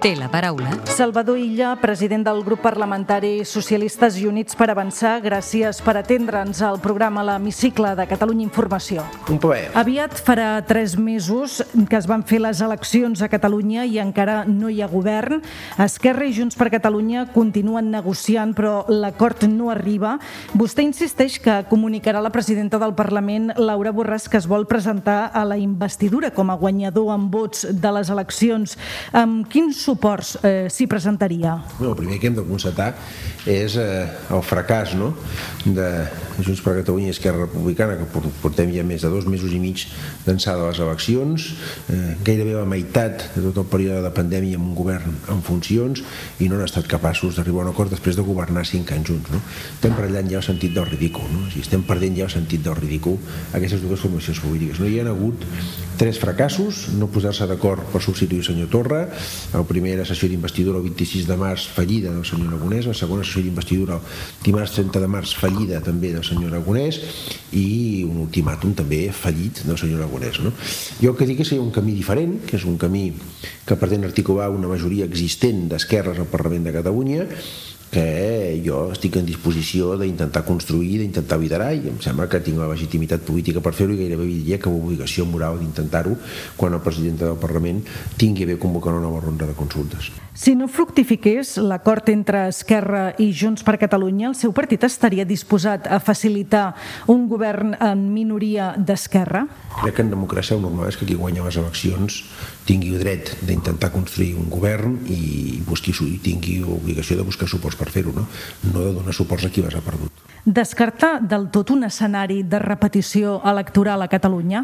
té la paraula. Salvador Illa, president del grup parlamentari Socialistes i Units per Avançar, gràcies per atendre'ns al programa L'Hemicicle de Catalunya Informació. Un plaer. Aviat farà tres mesos que es van fer les eleccions a Catalunya i encara no hi ha govern. Esquerra i Junts per Catalunya continuen negociant, però l'acord no arriba. Vostè insisteix que comunicarà la presidenta del Parlament, Laura Borràs, que es vol presentar a la investidura com a guanyador en vots de les eleccions. Amb quins suports eh, s'hi presentaria? No, el primer que hem de constatar és eh, el fracàs no? de Junts per Catalunya i Esquerra Republicana, que portem ja més de dos mesos i mig d'ençà de les eleccions, eh, gairebé la meitat de tot el període de pandèmia amb un govern en funcions i no han estat capaços d'arribar a un acord després de governar cinc anys junts. No? Estem parlant ja el sentit del ridícul, no? o sigui, estem perdent ja el sentit del ridícul aquestes dues formacions polítiques. No hi ha hagut tres fracassos, no posar-se d'acord per substituir el senyor Torra, el primer era sessió d'investidura el 26 de març fallida del senyor Aragonès, la segona sessió d'investidura dimarts 30 de març fallida també del senyor Aragonès i un ultimàtum també fallit del senyor Aragonès. No? Jo el que dic és que hi ha un camí diferent, que és un camí que pretén articular una majoria existent d'esquerres al Parlament de Catalunya que jo estic en disposició d'intentar construir, d'intentar liderar i em sembla que tinc la legitimitat política per fer-ho i gairebé diria que l'obligació moral d'intentar-ho quan el president del Parlament tingui bé convocar una nova ronda de consultes. Si no fructifiqués l'acord entre Esquerra i Junts per Catalunya, el seu partit estaria disposat a facilitar un govern en minoria d'Esquerra? Crec que en democràcia el normal és que qui guanya les eleccions tingui el dret d'intentar construir un govern i busqui i tingui l'obligació de buscar suports per fer-ho, no? no de donar suports a qui les ha perdut. Descartar del tot un escenari de repetició electoral a Catalunya?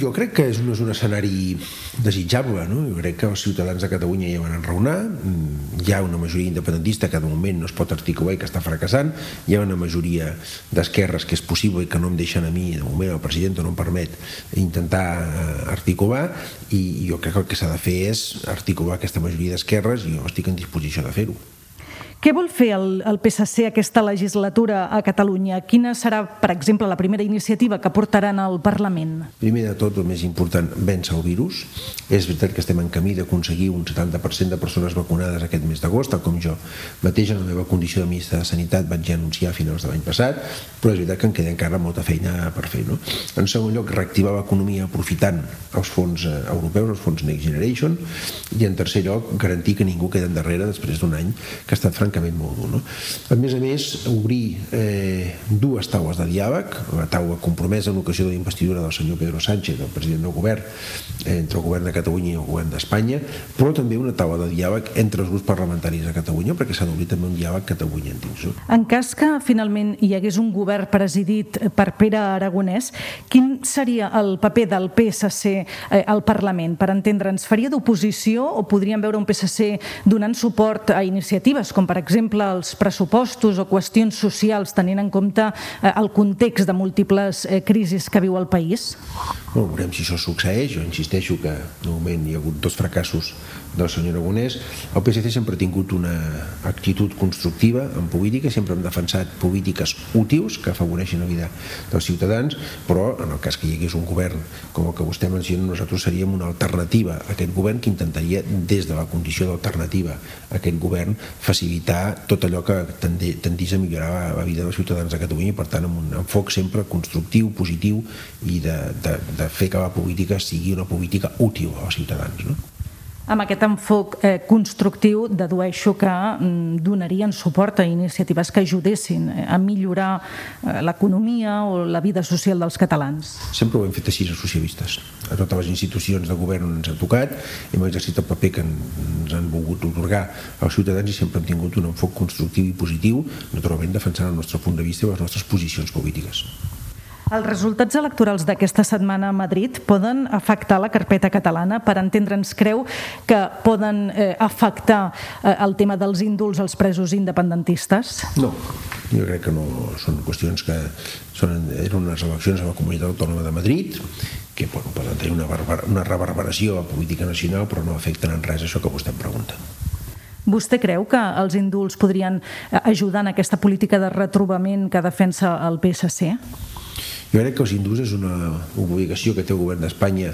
Jo crec que és, no és un escenari desitjable. No? Jo crec que els ciutadans de Catalunya ja van enraonar. Hi ha una majoria independentista que de moment no es pot articular i que està fracassant. Hi ha una majoria d'esquerres que és possible i que no em deixen a mi, de moment el president no em permet intentar eh, articular i jo crec que el que s'ha de fer és articular aquesta majoria d'esquerres i jo estic en disposició de fer-ho. Què vol fer el, el PSC aquesta legislatura a Catalunya? Quina serà, per exemple, la primera iniciativa que portaran al Parlament? Primer de tot, el més important, vèncer el virus. És veritat que estem en camí d'aconseguir un 70% de persones vacunades aquest mes d'agost, com jo mateix en la meva condició de ministre de Sanitat vaig ja anunciar a finals de l'any passat, però és veritat que en queda encara molta feina per fer. No? En segon lloc, reactivar l'economia aprofitant els fons eh, europeus, els fons Next Generation, i en tercer lloc, garantir que ningú queda endarrere després d'un any que ha estat molt dur. No? A més a més, obrir eh, dues taules de diàleg, la taula compromesa en l'ocasió de la investidura del senyor Pedro Sánchez, el president del govern, entre el govern de Catalunya i el govern d'Espanya, però també una taula de diàleg entre els grups parlamentaris de Catalunya, perquè s'ha d'obrir també un diàleg Catalunya endins. No? En cas que finalment hi hagués un govern presidit per Pere Aragonès, quin seria el paper del PSC eh, al Parlament? Per entendre'ns, faria d'oposició o podríem veure un PSC donant suport a iniciatives com per exemple, els pressupostos o qüestions socials tenint en compte eh, el context de múltiples eh, crisis que viu el país? Bueno, veurem si això succeeix. Jo insisteixo que de moment hi ha hagut dos fracassos del senyor Aragonès. El PSC sempre ha tingut una actitud constructiva en política, sempre hem defensat polítiques útils que afavoreixen la vida dels ciutadans, però en el cas que hi hagués un govern com el que vostè menciona, nosaltres seríem una alternativa a aquest govern que intentaria, des de la condició d'alternativa a aquest govern, facilitar tot allò que tendís a millorar la vida dels ciutadans de Catalunya i, per tant, amb un enfoc sempre constructiu, positiu i de, de, de fer que la política sigui una política útil als ciutadans. No? Amb aquest enfoc eh, constructiu dedueixo que mm, donarien suport a iniciatives que ajudessin eh, a millorar eh, l'economia o la vida social dels catalans. Sempre ho hem fet així els socialistes. A totes les institucions de govern ens ha tocat, hem exercit el paper que ens han volgut otorgar als ciutadans i sempre hem tingut un enfoc constructiu i positiu, naturalment defensant el nostre punt de vista i les nostres posicions polítiques. Els resultats electorals d'aquesta setmana a Madrid poden afectar la carpeta catalana? Per entendre'ns, creu que poden eh, afectar eh, el tema dels índols als presos independentistes? No, jo crec que no són qüestions que són, eren unes eleccions a la Comunitat Autònoma de Madrid que bueno, poden tenir una, una reverberació a la política nacional però no afecten en res això que vostè em pregunta. Vostè creu que els indults podrien eh, ajudar en aquesta política de retrobament que defensa el PSC? Jo crec que els indús és una obligació que té el govern d'Espanya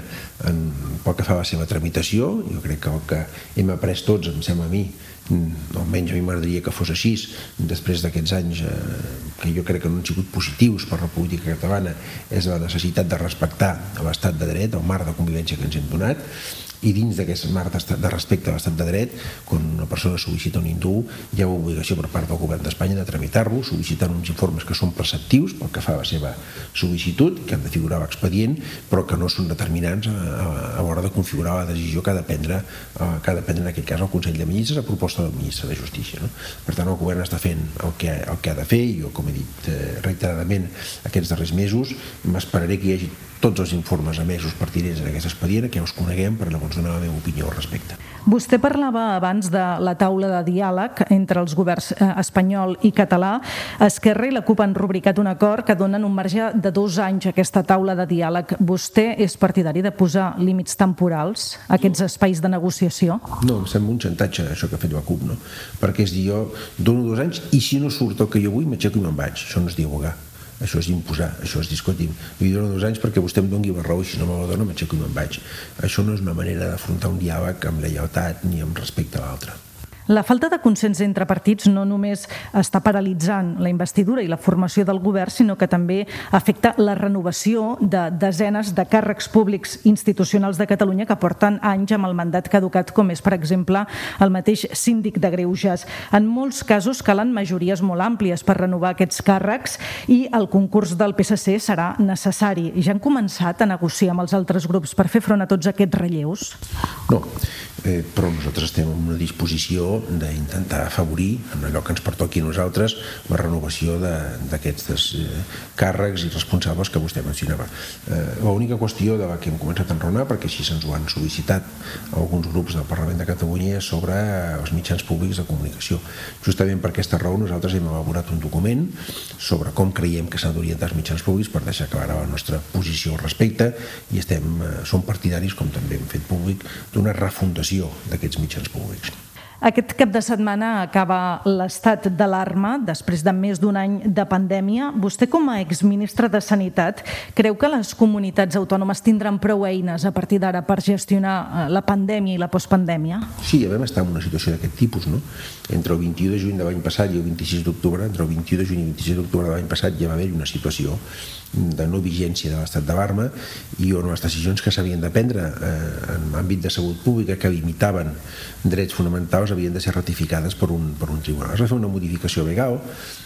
en pel que fa a la seva tramitació. Jo crec que el que hem après tots, em sembla a mi, mm, almenys a mi m'agradaria que fos així, després d'aquests anys eh, que jo crec que no han sigut positius per la política catalana, és la necessitat de respectar l'estat de dret, el marc de convivència que ens hem donat, i dins d'aquest marc de respecte a l'estat de dret, quan una persona sol·licita un indult, hi ha obligació per part del govern d'Espanya de tramitar-lo, sol·licitant uns informes que són preceptius pel que fa a la seva sol·licitud, que han de figurar a l'expedient, però que no són determinants a, a, a l'hora de configurar la decisió que ha de prendre, eh, que ha de prendre en aquest cas el Consell de Ministres a proposta del ministre de Justícia. No? Per tant, el govern està fent el que, el que ha de fer, i jo, com he dit eh, reiteradament aquests darrers mesos, m'esperaré que hi hagi tots els informes emesos pertinents en aquest expedient, que ja us coneguem per llavors donar la meva opinió al respecte. Vostè parlava abans de la taula de diàleg entre els governs eh, espanyol i català. Esquerra i la CUP han rubricat un acord que donen un marge de dos anys a aquesta taula de diàleg. Vostè és partidari de posar límits temporals a aquests espais de negociació? No, em sembla un xantatge això que ha fet la CUP, no? Perquè és dir, jo dono dos anys i si no surt el que jo vull m'aixeco i me'n vaig. Això no és dialogar això és imposar, això és discutir li dono dos anys perquè vostè em doni la raó i si no me la dona m'aixeco i me'n vaig. Això no és una manera d'afrontar un diàleg amb lleialtat ni amb respecte a l'altre la falta de consens entre partits no només està paralitzant la investidura i la formació del govern, sinó que també afecta la renovació de desenes de càrrecs públics institucionals de Catalunya que porten anys amb el mandat caducat, com és, per exemple, el mateix síndic de Greuges. En molts casos calen majories molt àmplies per renovar aquests càrrecs i el concurs del PSC serà necessari. Ja han començat a negociar amb els altres grups per fer front a tots aquests relleus? No, eh, però nosaltres estem en una disposició d'intentar afavorir, en allò que ens pertoqui a nosaltres, la renovació d'aquests eh, càrrecs i responsables que vostè mencionava. Eh, L'única qüestió de la que hem començat a enraonar, perquè així se'ns ho han sol·licitat alguns grups del Parlament de Catalunya, és sobre els mitjans públics de comunicació. Justament per aquesta raó nosaltres hem elaborat un document sobre com creiem que s'han d'orientar els mitjans públics per deixar clara la nostra posició al respecte i estem, eh, som partidaris, com també hem fet públic, d'una refundació gestió d'aquests mitjans públics. Aquest cap de setmana acaba l'estat d'alarma després de més d'un any de pandèmia. Vostè, com a exministre de Sanitat, creu que les comunitats autònomes tindran prou eines a partir d'ara per gestionar eh, la pandèmia i la postpandèmia? Sí, ja vam estar en una situació d'aquest tipus, no? Entre el 21 de juny de l'any passat i el 26 d'octubre, entre el 21 de juny i el 26 d'octubre de l'any passat ja va haver una situació de no vigència de l'estat d'alarma i on les decisions que s'havien de prendre eh, en l'àmbit de salut pública que limitaven drets fonamentals havien de ser ratificades per un, per un tribunal. Es va fer una modificació legal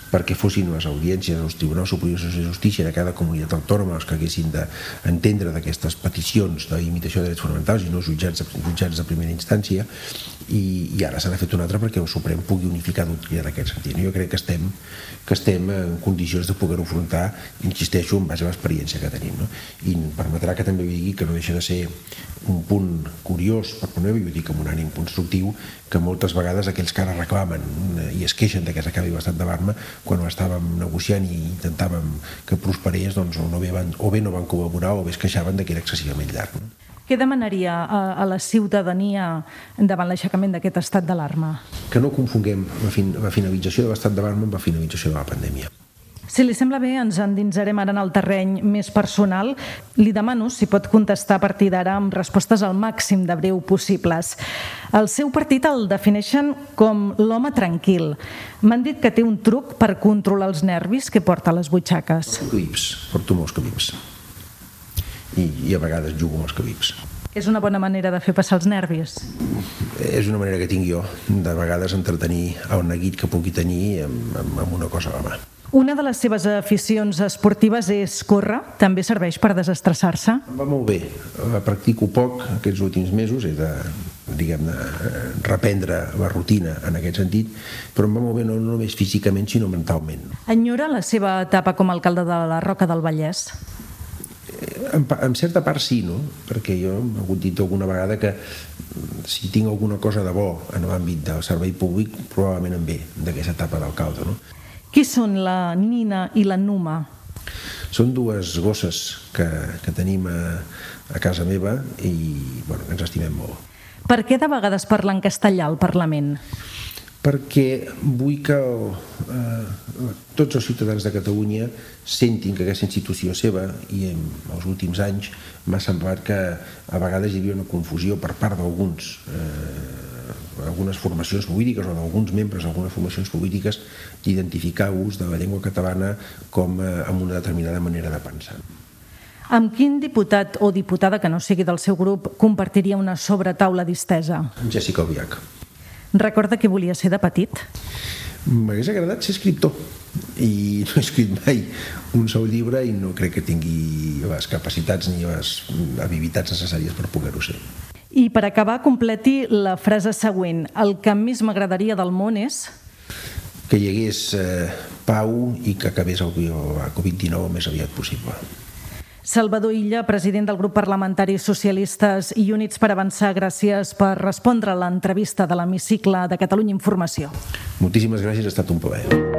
perquè fossin les audiències dels Tribunals Superiors de Justícia de cada comunitat autònoma els que haguessin d'entendre d'aquestes peticions de limitació de drets fonamentals i no jutjats, jutjats de primera instància i, i ara s'ha fet una altra perquè el Suprem pugui unificar doctrina en aquest sentit. Jo crec que estem, que estem en condicions de poder-ho afrontar, insisteixo, en base a l'experiència que tenim. No? I permetrà que també digui que no deixa de ser un punt curiós, per poder ho dic amb un ànim constructiu, que moltes vegades aquells que ara reclamen eh, i es queixen de que s'acabi l'estat d'alarma, quan ho estàvem negociant i intentàvem que prosperés, doncs o, no bé van, o bé no van col·laborar o bé es queixaven de que era excessivament llarg. No? Què demanaria a, a la ciutadania davant l'aixecament d'aquest estat d'alarma? Que no confonguem la, fin la finalització de l'estat d'alarma amb la finalització de la pandèmia. Si li sembla bé, ens endinsarem ara en el terreny més personal. Li demano si pot contestar a partir d'ara amb respostes al màxim de breu possibles. El seu partit el defineixen com l'home tranquil. M'han dit que té un truc per controlar els nervis que porta a les butxaques. Clips, porto molts clips i, i a vegades jugo amb els cabics. És una bona manera de fer passar els nervis? És una manera que tinc jo, de vegades entretenir el neguit que pugui tenir amb, amb, amb una cosa a la mà. Una de les seves aficions esportives és córrer, també serveix per desestressar-se? Va molt bé, la practico poc aquests últims mesos, he de diguem-ne, reprendre la rutina en aquest sentit, però em va molt bé no només físicament, sinó mentalment. Enyora la seva etapa com a alcalde de la Roca del Vallès? en, en certa part sí, no? perquè jo he hagut dit alguna vegada que mm, si tinc alguna cosa de bo en l'àmbit del servei públic, probablement em ve d'aquesta etapa d'alcalde. No? Qui són la Nina i la Numa? Són dues gosses que, que tenim a, a casa meva i bueno, ens estimem molt. Per què de vegades parlen castellà al Parlament? perquè vull que el, eh, tots els ciutadans de Catalunya sentin que aquesta institució seva i en els últims anys m'ha semblat que a vegades hi havia una confusió per part d'alguns eh, algunes formacions polítiques o d'alguns membres d'algunes formacions polítiques d'identificar ús de la llengua catalana com eh, amb una determinada manera de pensar. Amb quin diputat o diputada que no sigui del seu grup compartiria una sobretaula distesa? Jessica Albiach. Recorda que volia ser de petit? M'hagués agradat ser escriptor i no he escrit mai un sol llibre i no crec que tingui les capacitats ni les habilitats necessàries per poder-ho ser. I per acabar, completi la frase següent. El que més m'agradaria del món és... Que hi hagués eh, pau i que acabés el Covid-19 el més aviat possible. Salvador Illa, president del grup parlamentari Socialistes i Units per Avançar, gràcies per respondre a l'entrevista de l'hemicicle de Catalunya Informació. Moltíssimes gràcies, ha estat un plaer.